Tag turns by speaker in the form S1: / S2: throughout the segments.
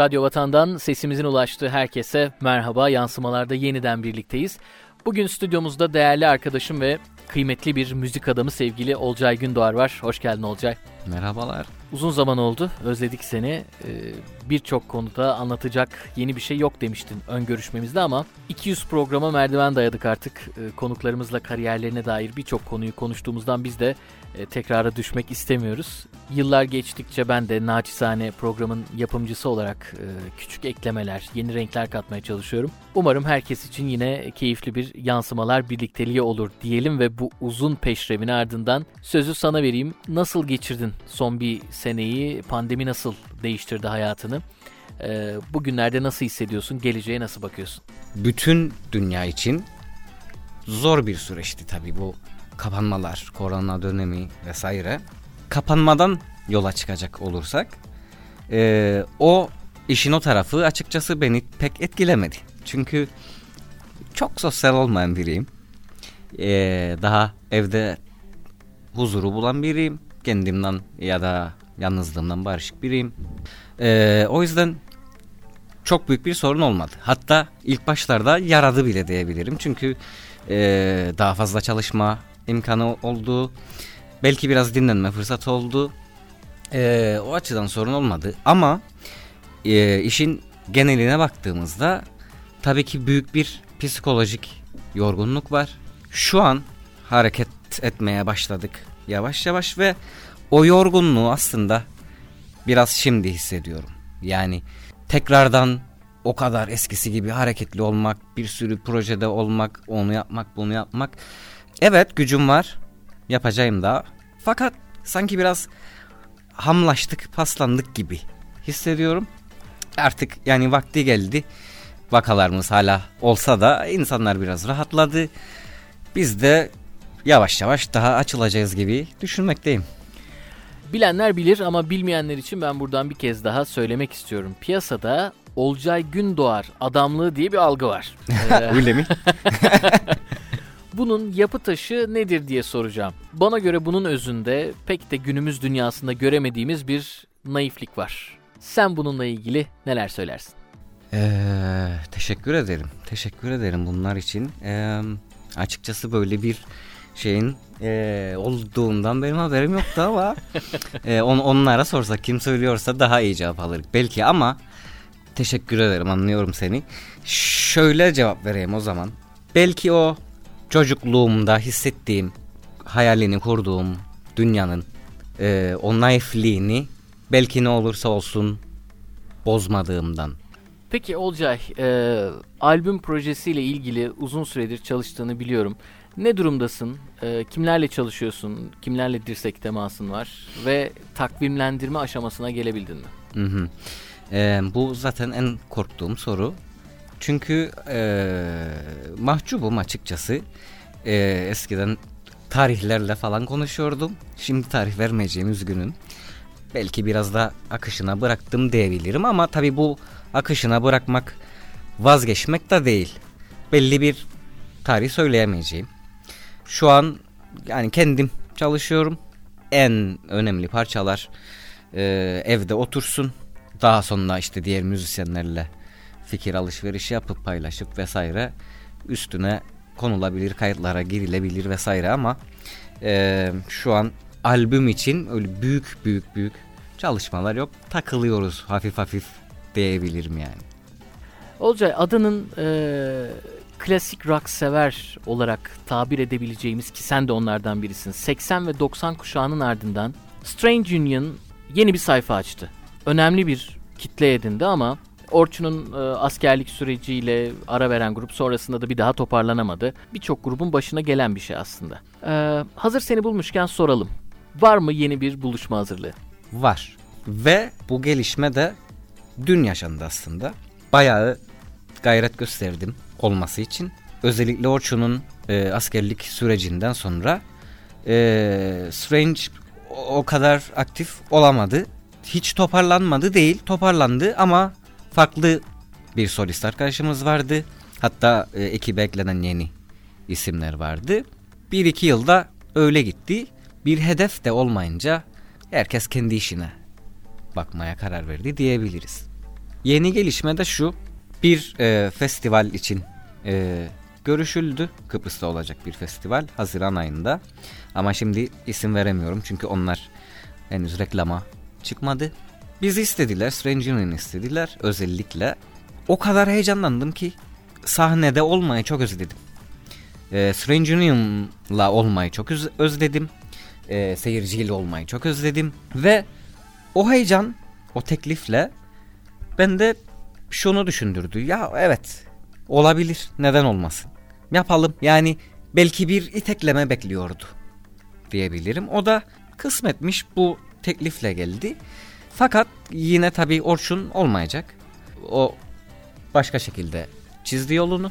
S1: Radyo Vatan'dan sesimizin ulaştığı herkese merhaba. Yansımalarda yeniden birlikteyiz. Bugün stüdyomuzda değerli arkadaşım ve kıymetli bir müzik adamı sevgili Olcay Gündoğar var. Hoş geldin Olcay.
S2: Merhabalar.
S1: Uzun zaman oldu. Özledik seni. Ee, Birçok konuda anlatacak yeni bir şey yok demiştin ön görüşmemizde ama 200 programa merdiven dayadık artık. Ee, konuklarımızla kariyerlerine dair birçok konuyu konuştuğumuzdan biz de e, tekrara düşmek istemiyoruz. Yıllar geçtikçe ben de naçizane programın yapımcısı olarak e, küçük eklemeler, yeni renkler katmaya çalışıyorum. Umarım herkes için yine keyifli bir yansımalar birlikteliği olur diyelim ve bu uzun peşrevin ardından sözü sana vereyim. Nasıl geçirdin son bir seneyi? Pandemi nasıl değiştirdi hayatını? E, bugünlerde nasıl hissediyorsun? Geleceğe nasıl bakıyorsun?
S2: Bütün dünya için zor bir süreçti tabii bu kapanmalar, korona dönemi vesaire. Kapanmadan yola çıkacak olursak e, o işin o tarafı açıkçası beni pek etkilemedi. Çünkü çok sosyal olmayan biriyim. E, daha evde huzuru bulan biriyim. Kendimden ya da yalnızlığımdan barışık biriyim. E, o yüzden çok büyük bir sorun olmadı. Hatta ilk başlarda yaradı bile diyebilirim. Çünkü e, daha fazla çalışma imkanı oldu. Belki biraz dinlenme fırsatı oldu. E, o açıdan sorun olmadı. Ama e, işin geneline baktığımızda tabii ki büyük bir psikolojik yorgunluk var. Şu an hareket etmeye başladık yavaş yavaş ve o yorgunluğu aslında biraz şimdi hissediyorum. Yani tekrardan o kadar eskisi gibi hareketli olmak, bir sürü projede olmak, onu yapmak, bunu yapmak. Evet gücüm var, yapacağım da. Fakat sanki biraz hamlaştık, paslandık gibi hissediyorum. Artık yani vakti geldi. Vakalarımız hala olsa da insanlar biraz rahatladı. Biz de yavaş yavaş daha açılacağız gibi düşünmekteyim.
S1: Bilenler bilir ama bilmeyenler için ben buradan bir kez daha söylemek istiyorum. Piyasada Olcay Gündoğar adamlığı diye bir algı var.
S2: Öyle mi?
S1: Bunun yapı taşı nedir diye soracağım. Bana göre bunun özünde pek de günümüz dünyasında göremediğimiz bir naiflik var. Sen bununla ilgili neler söylersin?
S2: Ee, teşekkür ederim. Teşekkür ederim bunlar için. Ee, açıkçası böyle bir şeyin e, olduğundan benim haberim yoktu ama e, on, onlara sorsak kim söylüyorsa daha iyi cevap alır. Belki ama teşekkür ederim anlıyorum seni. Şöyle cevap vereyim o zaman. Belki o çocukluğumda hissettiğim hayalini kurduğum dünyanın e, o naifliğini belki ne olursa olsun bozmadığımdan.
S1: Peki Olcay, e, albüm projesiyle ilgili uzun süredir çalıştığını biliyorum. Ne durumdasın? E, kimlerle çalışıyorsun? Kimlerle dirsek temasın var? Ve takvimlendirme aşamasına gelebildin mi?
S2: Hı hı. E, bu zaten en korktuğum soru. Çünkü e, mahcubum açıkçası. E, eskiden tarihlerle falan konuşuyordum. Şimdi tarih vermeyeceğim üzgünüm. Belki biraz da akışına bıraktım diyebilirim ama tabii bu akışına bırakmak vazgeçmek de değil. Belli bir tarih söyleyemeyeceğim. Şu an yani kendim çalışıyorum. En önemli parçalar e, evde otursun. Daha sonra işte diğer müzisyenlerle fikir alışverişi yapıp paylaşıp vesaire üstüne konulabilir, kayıtlara girilebilir vesaire ama e, şu an albüm için öyle büyük büyük büyük çalışmalar yok. Takılıyoruz hafif hafif diyebilirim yani.
S1: Olcay adının e, klasik rock sever olarak tabir edebileceğimiz ki sen de onlardan birisin. 80 ve 90 kuşağının ardından Strange Union yeni bir sayfa açtı. Önemli bir kitle edindi ama Orçun'un e, askerlik süreciyle ara veren grup sonrasında da bir daha toparlanamadı. Birçok grubun başına gelen bir şey aslında. E, hazır seni bulmuşken soralım. Var mı yeni bir buluşma hazırlığı?
S2: Var. Ve bu gelişme de dün yaşandı aslında. Bayağı gayret gösterdim olması için. Özellikle Orçun'un e, askerlik sürecinden sonra e, Strange o kadar aktif olamadı. Hiç toparlanmadı değil, toparlandı ama farklı bir solist arkadaşımız vardı. Hatta e, ekibe eklenen yeni isimler vardı. Bir iki yılda öyle gitti. Bir hedef de olmayınca herkes kendi işine bakmaya karar verdi diyebiliriz. Yeni gelişme de şu. Bir e, festival için e, görüşüldü. Kıbrıs'ta olacak bir festival Haziran ayında. Ama şimdi isim veremiyorum çünkü onlar henüz reklama çıkmadı. Bizi istediler, Strange Union istediler özellikle. O kadar heyecanlandım ki sahnede olmayı çok özledim. E, Strange Union'la olmayı çok öz- özledim. E, seyirciyle olmayı çok özledim. Ve o heyecan, o teklifle ben de şunu düşündürdü. Ya evet olabilir neden olmasın. Yapalım yani belki bir itekleme bekliyordu diyebilirim. O da kısmetmiş bu teklifle geldi. Fakat yine tabii Orçun olmayacak. O başka şekilde çizdi yolunu.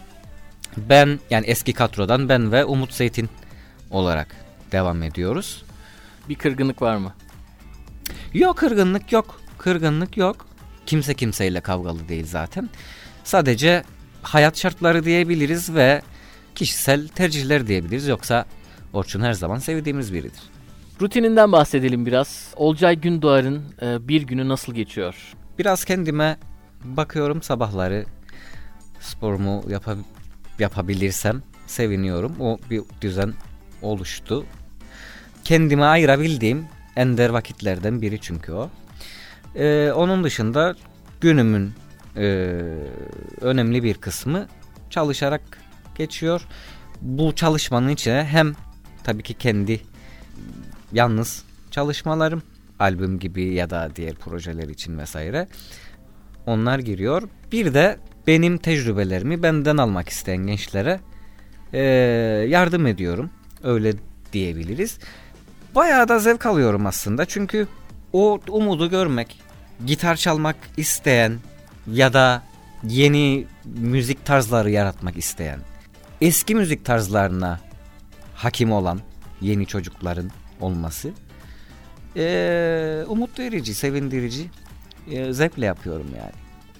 S2: Ben yani eski kadrodan ben ve Umut Zeytin olarak devam ediyoruz.
S1: Bir kırgınlık var mı?
S2: Yok kırgınlık yok. Kırgınlık yok. Kimse kimseyle kavgalı değil zaten. Sadece hayat şartları diyebiliriz ve kişisel tercihler diyebiliriz. Yoksa Orçun her zaman sevdiğimiz biridir.
S1: Rutininden bahsedelim biraz. Olcay Gündoğar'ın e, bir günü nasıl geçiyor?
S2: Biraz kendime bakıyorum sabahları sporumu yapa, yapabilirsem seviniyorum. O bir düzen oluştu. Kendime ayırabildiğim ender vakitlerden biri çünkü o. Ee, onun dışında günümün e, önemli bir kısmı çalışarak geçiyor. Bu çalışmanın içine hem tabii ki kendi yalnız çalışmalarım, albüm gibi ya da diğer projeler için vesaire onlar giriyor. Bir de benim tecrübelerimi benden almak isteyen gençlere e, yardım ediyorum. Öyle diyebiliriz. Bayağı da zevk alıyorum aslında çünkü o umudu görmek, gitar çalmak isteyen ya da yeni müzik tarzları yaratmak isteyen, eski müzik tarzlarına hakim olan yeni çocukların olması ee, umut verici, sevindirici, ee, zevkle yapıyorum yani.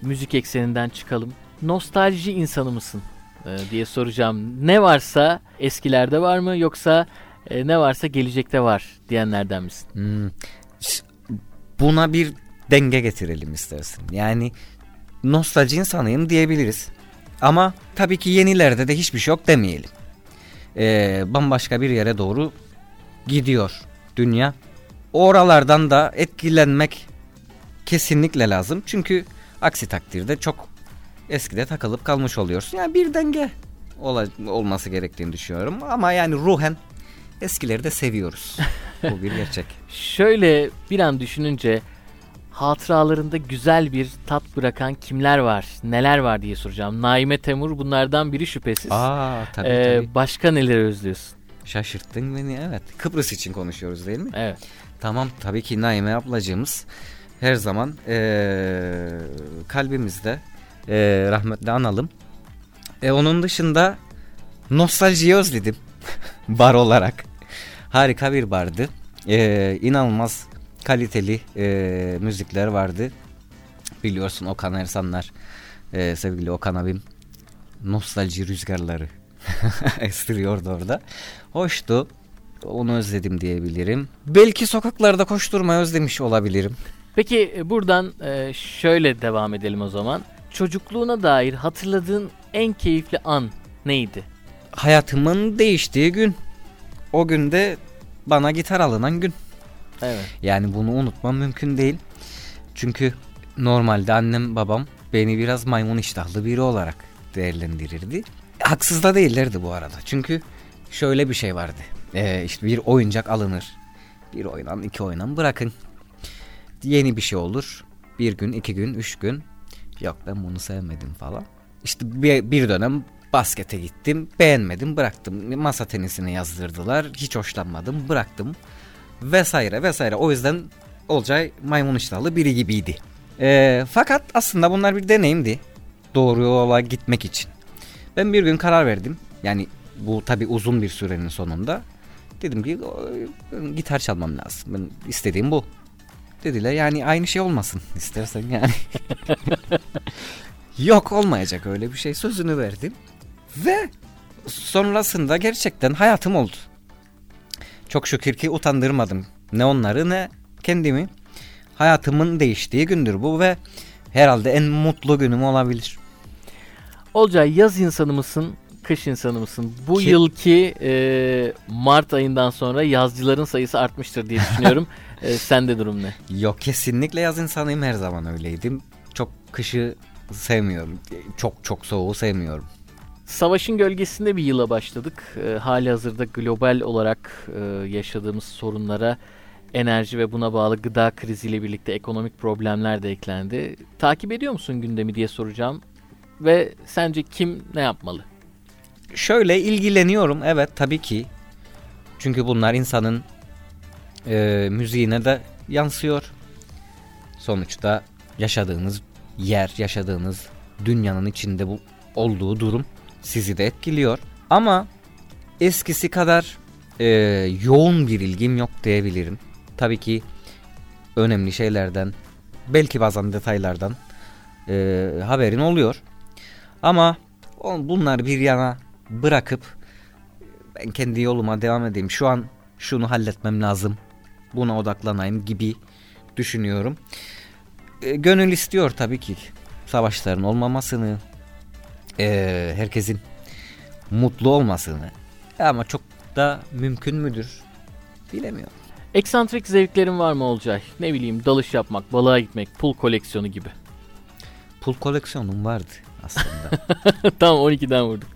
S1: Müzik ekseninden çıkalım. Nostalji insanı mısın e, diye soracağım. Ne varsa eskilerde var mı yoksa e, ne varsa gelecekte var diyenlerden misin?
S2: Hmm. Buna bir denge getirelim istersin. Yani nostalji insanıyım diyebiliriz. Ama tabii ki yenilerde de hiçbir şey yok demeyelim. Ee, bambaşka bir yere doğru gidiyor dünya. Oralardan da etkilenmek kesinlikle lazım. Çünkü aksi takdirde çok eskide takılıp kalmış oluyorsun. Yani bir denge ola, olması gerektiğini düşünüyorum. Ama yani ruhen eskileri de seviyoruz. Bu bir gerçek.
S1: Şöyle bir an düşününce hatıralarında güzel bir tat bırakan kimler var, neler var diye soracağım. Naime Temur bunlardan biri şüphesiz.
S2: Aa tabii
S1: Ee,
S2: tabii.
S1: Başka neler özlüyorsun?
S2: Şaşırttın beni evet. Kıbrıs için konuşuyoruz değil mi?
S1: Evet.
S2: Tamam tabii ki Naime ablacığımız her zaman ee, kalbimizde ee, rahmetle analım. E, onun dışında nostaljiyi özledim bar olarak. Harika bir bardı. E, inanılmaz kaliteli e, müzikler vardı. Biliyorsun Okan Ersanlar, e, sevgili Okan abim nostalji rüzgarları estiriyordu orada. Hoştu. Onu özledim diyebilirim. Belki sokaklarda koşturmayı özlemiş olabilirim.
S1: Peki e, buradan e, şöyle devam edelim o zaman. Çocukluğuna dair hatırladığın en keyifli an neydi?
S2: Hayatımın değiştiği gün. O günde bana gitar alınan gün.
S1: Evet.
S2: Yani bunu unutmam mümkün değil. Çünkü normalde annem babam beni biraz maymun iştahlı biri olarak değerlendirirdi. Haksız da değillerdi bu arada. Çünkü şöyle bir şey vardı. Ee, işte bir oyuncak alınır. Bir oynan iki oynan bırakın. Yeni bir şey olur. Bir gün iki gün üç gün. Yok ben bunu sevmedim falan. İşte bir, bir dönem baskete gittim. Beğenmedim bıraktım. Masa tenisine yazdırdılar. Hiç hoşlanmadım bıraktım. Vesaire vesaire. O yüzden Olcay maymun iştahlı biri gibiydi. Ee, fakat aslında bunlar bir deneyimdi. Doğru yola gitmek için. Ben bir gün karar verdim. Yani bu tabi uzun bir sürenin sonunda. Dedim ki gitar çalmam lazım. Ben istediğim bu. Dediler yani aynı şey olmasın istersen yani. Yok olmayacak öyle bir şey sözünü verdim. Ve sonrasında gerçekten hayatım oldu. Çok şükür ki utandırmadım. Ne onları ne kendimi. Hayatımın değiştiği gündür bu ve herhalde en mutlu günüm olabilir.
S1: Olcay yaz insanı mısın, kış insanı mısın? Bu Ki... yılki e, Mart ayından sonra yazcıların sayısı artmıştır diye düşünüyorum. e, sende durum ne?
S2: Yok kesinlikle yaz insanıyım her zaman öyleydim. Çok kışı sevmiyorum. Çok çok soğuğu sevmiyorum.
S1: Savaşın gölgesinde bir yıla başladık. E, hali hazırda global olarak e, yaşadığımız sorunlara enerji ve buna bağlı gıda kriziyle birlikte ekonomik problemler de eklendi. Takip ediyor musun gündemi diye soracağım. Ve sence kim ne yapmalı?
S2: Şöyle ilgileniyorum evet tabii ki. Çünkü bunlar insanın e, müziğine de yansıyor. Sonuçta yaşadığınız yer, yaşadığınız dünyanın içinde bu olduğu durum sizi de etkiliyor. Ama eskisi kadar e, yoğun bir ilgim yok diyebilirim. Tabii ki önemli şeylerden, belki bazen detaylardan e, haberin oluyor. Ama bunlar bir yana bırakıp ben kendi yoluma devam edeyim. Şu an şunu halletmem lazım. Buna odaklanayım gibi düşünüyorum. E, gönül istiyor tabii ki savaşların olmamasını, e, herkesin mutlu olmasını. Ama çok da mümkün müdür bilemiyorum.
S1: Eksantrik zevklerin var mı Olcay? Ne bileyim dalış yapmak, balığa gitmek, pul koleksiyonu gibi.
S2: Pul koleksiyonum vardı aslında.
S1: tamam 12'den vurduk.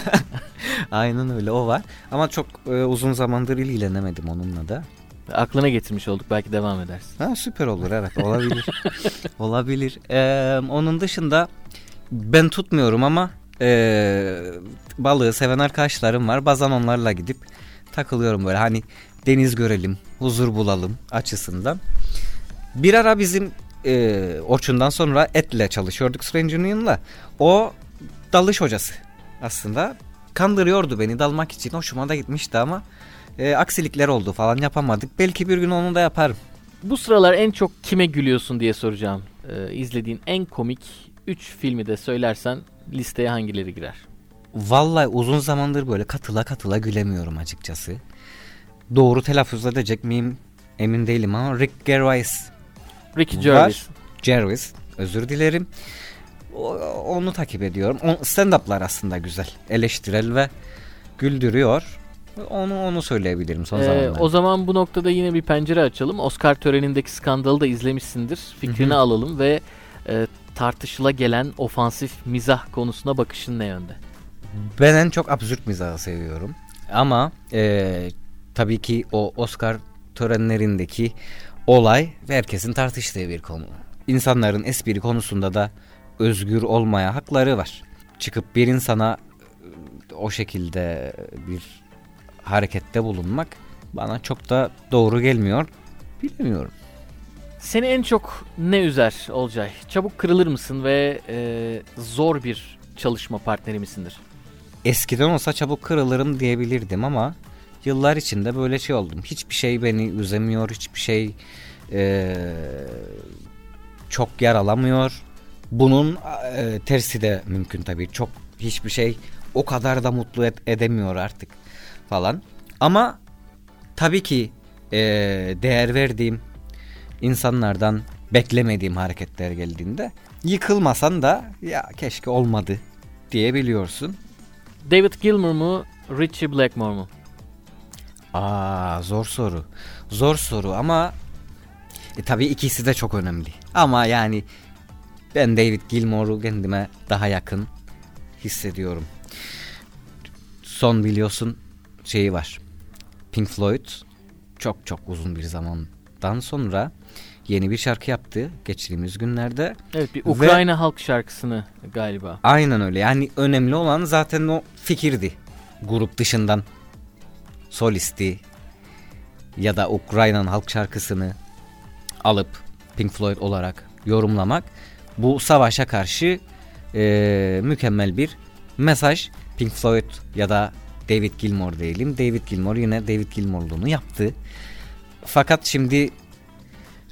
S2: Aynen öyle o var. Ama çok e, uzun zamandır ilgilenemedim onunla da.
S1: Aklına getirmiş olduk belki devam edersin.
S2: Ha, süper olur evet olabilir. olabilir. Ee, onun dışında ben tutmuyorum ama e, balığı seven arkadaşlarım var. Bazen onlarla gidip takılıyorum böyle hani deniz görelim, huzur bulalım açısından. Bir ara bizim e, Orçun'dan sonra Et'le çalışıyorduk Strange Union'la. O dalış hocası aslında. Kandırıyordu beni dalmak için. Hoşuma da gitmişti ama e, aksilikler oldu falan yapamadık. Belki bir gün onu da yaparım.
S1: Bu sıralar en çok kime gülüyorsun diye soracağım. Ee, izlediğin en komik 3 filmi de söylersen listeye hangileri girer?
S2: Vallahi uzun zamandır böyle katıla katıla gülemiyorum açıkçası. Doğru telaffuz edecek miyim emin değilim ama Rick Gervais.
S1: Ricky Gervais.
S2: Gervais özür dilerim. Onu takip ediyorum. Stand-up'lar aslında güzel. Eleştirel ve güldürüyor. Onu onu söyleyebilirim son ee, zamanlarda.
S1: O zaman bu noktada yine bir pencere açalım. Oscar törenindeki skandalı da izlemişsindir. Fikrini Hı-hı. alalım ve e, tartışıla gelen ofansif mizah konusuna bakışın ne yönde?
S2: Ben en çok absürt mizahı seviyorum. Ama e, tabii ki o Oscar törenlerindeki olay herkesin tartıştığı bir konu. İnsanların espri konusunda da özgür olmaya hakları var. Çıkıp bir insana e, o şekilde bir harekette bulunmak bana çok da doğru gelmiyor. Bilemiyorum.
S1: Seni en çok ne üzer Olcay? Çabuk kırılır mısın ve e, zor bir çalışma partneri misindir?
S2: Eskiden olsa çabuk kırılırım diyebilirdim ama yıllar içinde böyle şey oldum. Hiçbir şey beni üzemiyor, hiçbir şey e, çok yaralamıyor. Bunun e, tersi de mümkün tabii. Çok hiçbir şey o kadar da mutlu et, edemiyor artık falan. Ama tabii ki e, değer verdiğim insanlardan beklemediğim hareketler geldiğinde yıkılmasan da ya keşke olmadı diyebiliyorsun.
S1: David Gilmour mu Richie Blackmore mu?
S2: Aa zor soru. Zor soru ama e, tabii ikisi de çok önemli. Ama yani ben David Gilmour'u kendime daha yakın hissediyorum. Son biliyorsun şeyi var. Pink Floyd çok çok uzun bir zamandan sonra yeni bir şarkı yaptı geçtiğimiz günlerde.
S1: Evet bir Ukrayna Ve, halk şarkısını galiba.
S2: Aynen öyle yani önemli olan zaten o fikirdi. Grup dışından solisti ya da Ukrayna'nın halk şarkısını alıp Pink Floyd olarak yorumlamak bu savaşa karşı e, mükemmel bir mesaj. Pink Floyd ya da David Gilmour diyelim. David Gilmour yine David Gilmour'luğunu yaptı. Fakat şimdi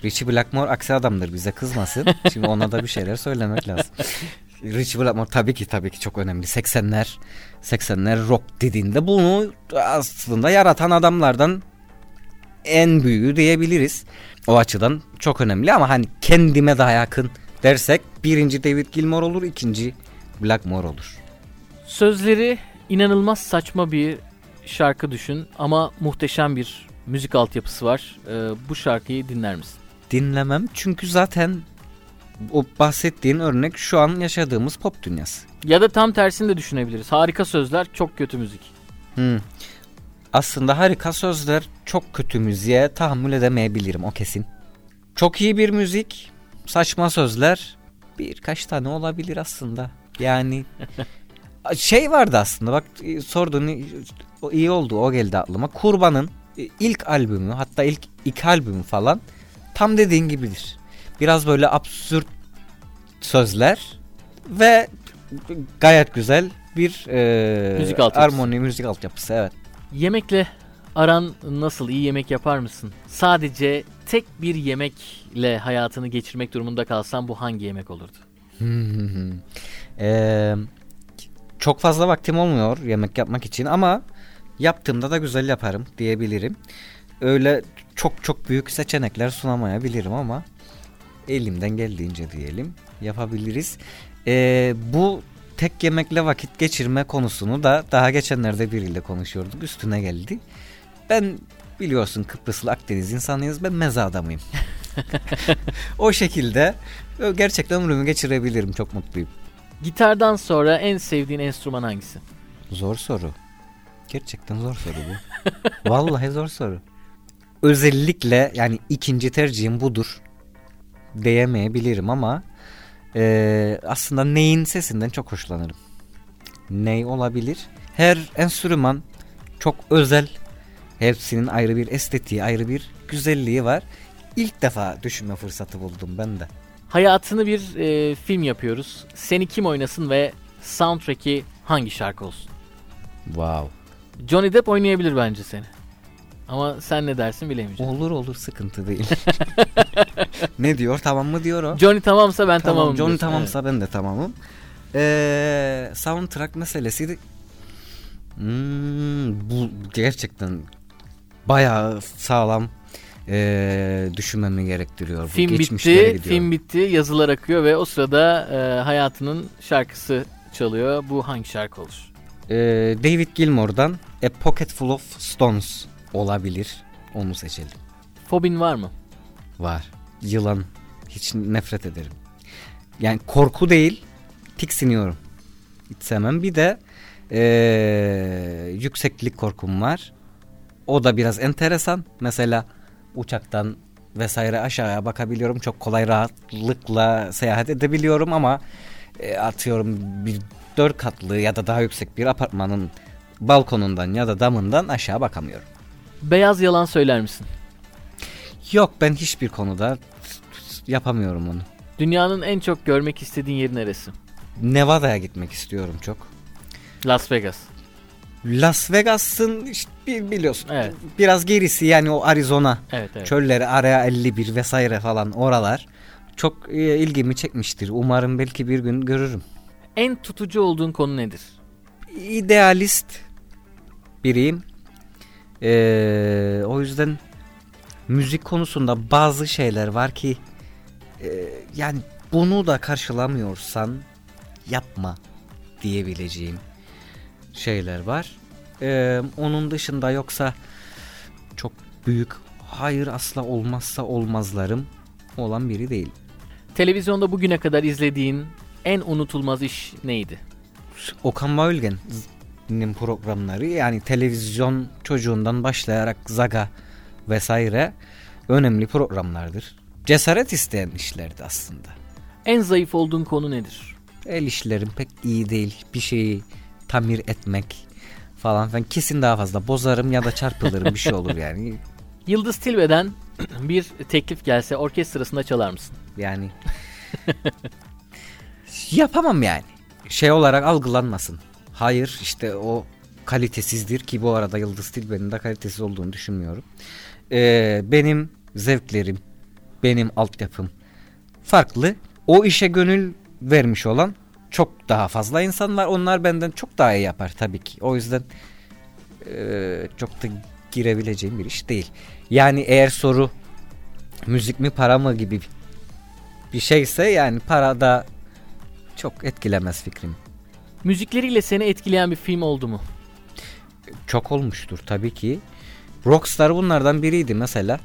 S2: Richie Blackmore aksi adamdır bize kızmasın. Şimdi ona da bir şeyler söylemek lazım. Richie Blackmore tabii ki tabii ki çok önemli. 80'ler 80'ler rock dediğinde bunu aslında yaratan adamlardan en büyüğü diyebiliriz. O açıdan çok önemli ama hani kendime daha yakın dersek birinci David Gilmour olur, ikinci Blackmore olur.
S1: Sözleri inanılmaz saçma bir şarkı düşün ama muhteşem bir müzik altyapısı var. Ee, bu şarkıyı dinler misin?
S2: Dinlemem çünkü zaten o bahsettiğin örnek şu an yaşadığımız pop dünyası.
S1: Ya da tam tersini de düşünebiliriz. Harika sözler, çok kötü müzik.
S2: Hmm. Aslında harika sözler çok kötü müziğe tahammül edemeyebilirim o kesin. Çok iyi bir müzik, saçma sözler birkaç tane olabilir aslında. Yani şey vardı aslında bak sorduğun iyi oldu o geldi aklıma. Kurban'ın ilk albümü hatta ilk iki albümü falan tam dediğin gibidir. Biraz böyle absürt sözler ve gayet güzel bir e,
S1: müzik altyapısı.
S2: armoni müzik altyapısı evet.
S1: Yemekle aran nasıl? İyi yemek yapar mısın? Sadece tek bir yemekle hayatını geçirmek durumunda kalsan bu hangi yemek olurdu?
S2: ee, çok fazla vaktim olmuyor yemek yapmak için ama yaptığımda da güzel yaparım diyebilirim. Öyle çok çok büyük seçenekler sunamayabilirim ama elimden geldiğince diyelim yapabiliriz. Ee, bu tek yemekle vakit geçirme konusunu da daha geçenlerde biriyle konuşuyorduk üstüne geldi. Ben biliyorsun Kıbrıslı Akdeniz insanıyız ben meze adamıyım. o şekilde gerçekten ömrümü geçirebilirim çok mutluyum.
S1: Gitardan sonra en sevdiğin enstrüman hangisi?
S2: Zor soru. Gerçekten zor soru bu. Vallahi zor soru. Özellikle yani ikinci tercihim budur diyemeyebilirim ama e, aslında neyin sesinden çok hoşlanırım. Ney olabilir? Her enstrüman çok özel. Hepsinin ayrı bir estetiği, ayrı bir güzelliği var. İlk defa düşünme fırsatı buldum ben de.
S1: Hayatını bir e, film yapıyoruz. Seni kim oynasın ve soundtrack'i hangi şarkı olsun?
S2: Wow.
S1: Johnny Depp oynayabilir bence seni. Ama sen ne dersin bilemeyeceğim.
S2: Olur olur sıkıntı değil. ne diyor tamam mı diyor o.
S1: Johnny tamamsa ben
S2: tamam,
S1: tamamım.
S2: Johnny
S1: diyorsun.
S2: tamamsa evet. ben de tamamım. Ee, soundtrack meselesi hmm, bu gerçekten bayağı sağlam e, düşünmemi gerektiriyor.
S1: Film
S2: bu
S1: bitti, film bitti, yazılar akıyor ve o sırada e, hayatının şarkısı çalıyor. Bu hangi şarkı olur?
S2: E, David Gilmour'dan A Pocket Full of Stones olabilir. Onu seçelim.
S1: Fobin var mı?
S2: Var. Yılan. Hiç nefret ederim. Yani korku değil, tiksiniyorum. Hiç sevmem. Bir de ee, yükseklik korkum var. O da biraz enteresan. Mesela uçaktan vesaire aşağıya bakabiliyorum. Çok kolay rahatlıkla seyahat edebiliyorum ama e, atıyorum bir dört katlı ya da daha yüksek bir apartmanın balkonundan ya da damından aşağı bakamıyorum.
S1: Beyaz yalan söyler misin?
S2: Yok ben hiçbir konuda yapamıyorum onu.
S1: Dünyanın en çok görmek istediğin yeri neresi?
S2: Nevada'ya gitmek istiyorum çok.
S1: Las Vegas.
S2: Las Vegas'ın işte biliyorsun
S1: evet.
S2: biraz gerisi yani o Arizona
S1: evet, evet.
S2: çölleri araya 51 vesaire falan oralar çok e, ilgimi çekmiştir. Umarım belki bir gün görürüm.
S1: En tutucu olduğun konu nedir?
S2: İdealist biriyim. Ee, o yüzden müzik konusunda bazı şeyler var ki e, yani bunu da karşılamıyorsan yapma diyebileceğim şeyler var. Ee, onun dışında yoksa çok büyük hayır asla olmazsa olmazlarım olan biri değil.
S1: Televizyonda bugüne kadar izlediğin en unutulmaz iş neydi?
S2: Okan Bayülgen'in programları yani televizyon çocuğundan başlayarak Zaga vesaire önemli programlardır. Cesaret isteyen işlerdi aslında.
S1: En zayıf olduğun konu nedir?
S2: El işlerim pek iyi değil. Bir şeyi tamir etmek falan ben kesin daha fazla bozarım ya da çarpılırım bir şey olur yani.
S1: Yıldız Tilbe'den bir teklif gelse orkestrasında çalar mısın?
S2: Yani yapamam yani. Şey olarak algılanmasın. Hayır işte o kalitesizdir ki bu arada Yıldız Tilbe'nin de kalitesiz olduğunu düşünmüyorum. Ee, benim zevklerim, benim altyapım farklı. O işe gönül vermiş olan çok daha fazla insan var. Onlar benden çok daha iyi yapar tabii ki. O yüzden e, çok da girebileceğim bir iş değil. Yani eğer soru müzik mi para mı gibi bir şeyse yani para da çok etkilemez fikrim.
S1: Müzikleriyle seni etkileyen bir film oldu mu?
S2: Çok olmuştur tabii ki. Rockstar bunlardan biriydi mesela.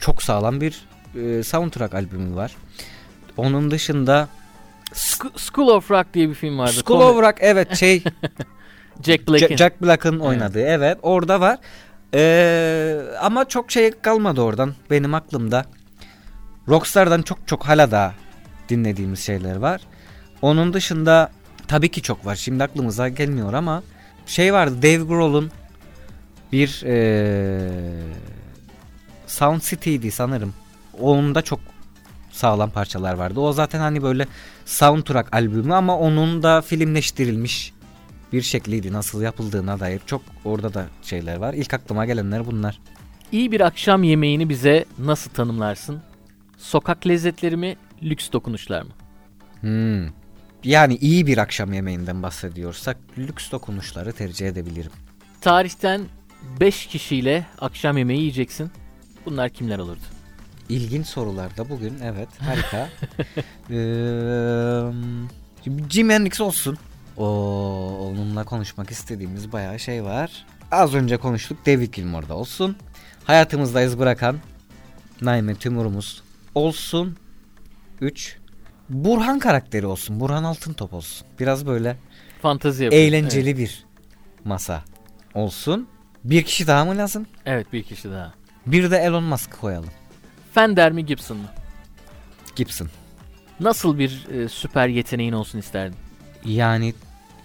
S2: Çok sağlam bir e, soundtrack albümü var. Onun dışında
S1: Sk- School of Rock diye bir film vardı.
S2: School of Rock evet şey
S1: Jack Black'in.
S2: Jack Black'ın oynadığı evet orada var. Ee, ama çok şey kalmadı oradan benim aklımda. Rockstar'dan çok çok hala daha dinlediğimiz şeyler var. Onun dışında tabii ki çok var. Şimdi aklımıza gelmiyor ama şey vardı Dave Grohl'un bir ee, Sound City'ydi sanırım. Onun çok sağlam parçalar vardı. O zaten hani böyle soundtrack albümü ama onun da filmleştirilmiş bir şekliydi. Nasıl yapıldığına dair çok orada da şeyler var. İlk aklıma gelenler bunlar.
S1: İyi bir akşam yemeğini bize nasıl tanımlarsın? Sokak lezzetleri mi, lüks dokunuşlar mı?
S2: Hmm. Yani iyi bir akşam yemeğinden bahsediyorsak lüks dokunuşları tercih edebilirim.
S1: Tarihten 5 kişiyle akşam yemeği yiyeceksin. Bunlar kimler olurdu?
S2: İlginç sorularda bugün evet harika. ee, Jim Hendrix olsun. O onunla konuşmak istediğimiz bayağı şey var. Az önce konuştuk David Gilmour'da olsun. Hayatımızda iz bırakan Naime Timur'umuz olsun. 3. Burhan karakteri olsun. Burhan Altıntop olsun. Biraz böyle
S1: yapıyor.
S2: eğlenceli
S1: Evet.
S2: bir masa olsun. Bir kişi daha mı lazım?
S1: evet bir kişi daha.
S2: Bir de Elon Musk koyalım.
S1: Fender mi Gibson mı?
S2: Gibson.
S1: Nasıl bir e, süper yeteneğin olsun isterdin?
S2: Yani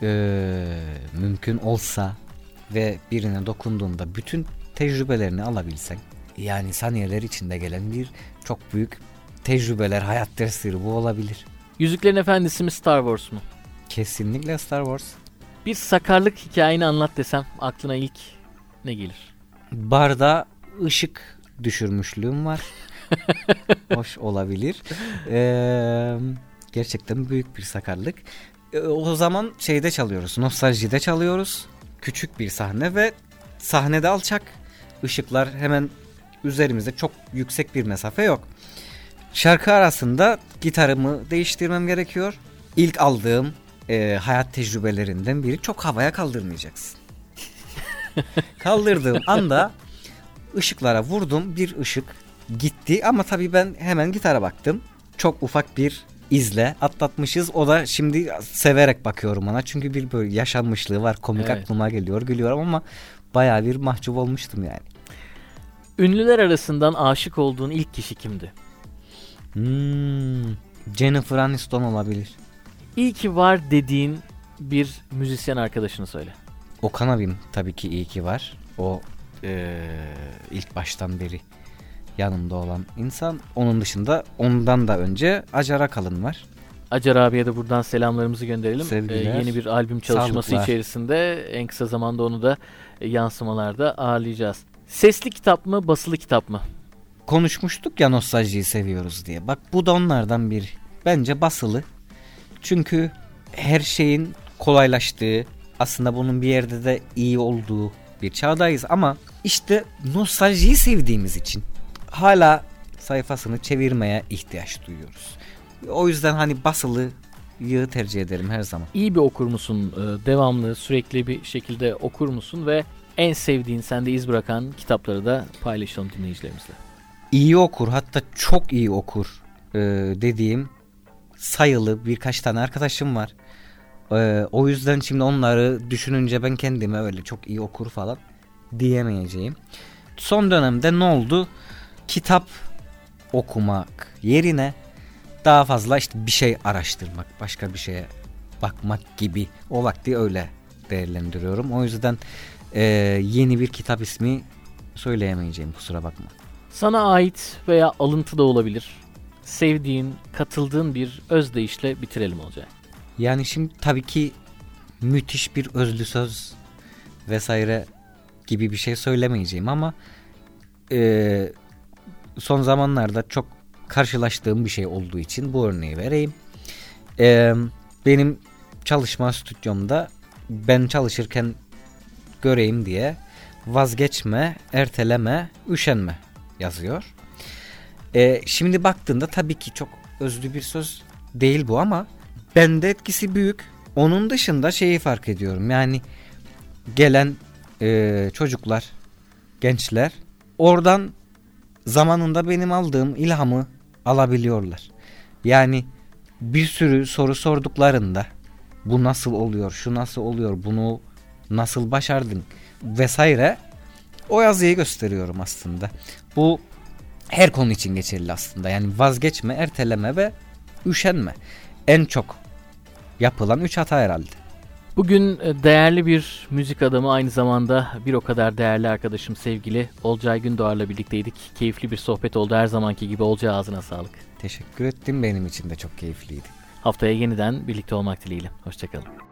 S2: eee, mümkün olsa ve birine dokunduğunda bütün tecrübelerini alabilsen yani saniyeler içinde gelen bir çok büyük tecrübeler hayat dersleri bu olabilir.
S1: Yüzüklerin Efendisi mi Star Wars mu?
S2: Kesinlikle Star Wars.
S1: Bir sakarlık hikayeni anlat desem aklına ilk ne gelir?
S2: Barda ışık düşürmüşlüğüm var. Hoş olabilir. Eee, gerçekten büyük bir sakarlık. E, o zaman şeyde çalıyoruz. Nostaljide çalıyoruz. Küçük bir sahne ve sahnede alçak. Işıklar hemen üzerimizde çok yüksek bir mesafe yok. Şarkı arasında gitarımı değiştirmem gerekiyor. İlk aldığım e, hayat tecrübelerinden biri çok havaya kaldırmayacaksın. Kaldırdığım anda ışıklara vurdum. Bir ışık gitti ama tabii ben hemen gitara baktım. Çok ufak bir izle atlatmışız. O da şimdi severek bakıyorum ona. Çünkü bir böyle yaşanmışlığı var. Komik
S1: Evet.
S2: aklıma geliyor. Gülüyorum ama bayağı bir mahcup olmuştum yani.
S1: Ünlüler arasından aşık olduğun ilk kişi kimdi?
S2: Hmm, Jennifer Aniston olabilir.
S1: İyi ki var dediğin bir müzisyen arkadaşını söyle.
S2: Okan abim tabii ki iyi ki var. O eee, ilk baştan beri yanımda olan insan. Onun dışında ondan da önce Acar Akalın var.
S1: Acar abiye de buradan selamlarımızı gönderelim.
S2: Sevgiler.
S1: Ee, yeni bir albüm çalışması
S2: Sağlıklar.
S1: içerisinde en kısa zamanda onu da yansımalarda ağırlayacağız. Sesli kitap mı, basılı kitap mı?
S2: Konuşmuştuk ya nostaljiyi seviyoruz diye. Bak bu da onlardan biri. Bence basılı. Çünkü her şeyin kolaylaştığı, aslında bunun bir yerde de iyi olduğu bir çağdayız ama işte nostaljiyi sevdiğimiz için hala sayfasını çevirmeye ihtiyaç duyuyoruz. O yüzden hani basılıyı tercih ederim her zaman.
S1: İyi bir okur musun? Ee, Devamlı, sürekli bir şekilde okur musun? Ve en sevdiğin, sende iz bırakan kitapları da paylaşalım dinleyicilerimizle.
S2: İyi okur hatta çok iyi okur e, dediğim sayılı birkaç tane arkadaşım var. E, o yüzden şimdi onları düşününce ben kendime öyle çok iyi okur falan diyemeyeceğim. Son dönemde ne oldu? Kitap okumak yerine daha fazla işte bir şey araştırmak, başka bir şeye bakmak gibi o vakti öyle değerlendiriyorum. O yüzden e, yeni bir kitap ismi söyleyemeyeceğim kusura bakma.
S1: Sana ait veya alıntı da olabilir. Sevdiğin, katıldığın bir özdeyişle bitirelim olacak.
S2: Yani şimdi tabii ki müthiş bir özlü söz vesaire gibi bir şey söylemeyeceğim ama e, son zamanlarda çok karşılaştığım bir şey olduğu için bu örneği vereyim. E, benim çalışma stüdyomda ben çalışırken göreyim diye vazgeçme, erteleme, üşenme yazıyor. E, şimdi baktığında tabii ki çok özlü bir söz değil bu ama bende etkisi büyük. Onun dışında şeyi fark ediyorum. Yani gelen e, çocuklar, gençler oradan zamanında benim aldığım ilhamı alabiliyorlar. Yani bir sürü soru sorduklarında bu nasıl oluyor, şu nasıl oluyor, bunu nasıl başardın vesaire o yazıyı gösteriyorum aslında. Bu her konu için geçerli aslında. Yani vazgeçme, erteleme ve üşenme. En çok yapılan üç hata herhalde.
S1: Bugün e, değerli bir müzik adamı aynı zamanda bir o kadar değerli arkadaşım sevgili Olcay Gündoğar'la birlikteydik. Keyifli bir sohbet oldu her zamanki gibi Olcay ağzına sağlık.
S2: Teşekkür ettim benim için de çok keyifliydi.
S1: Haftaya yeniden birlikte olmak dileğiyle. Hoşçakalın.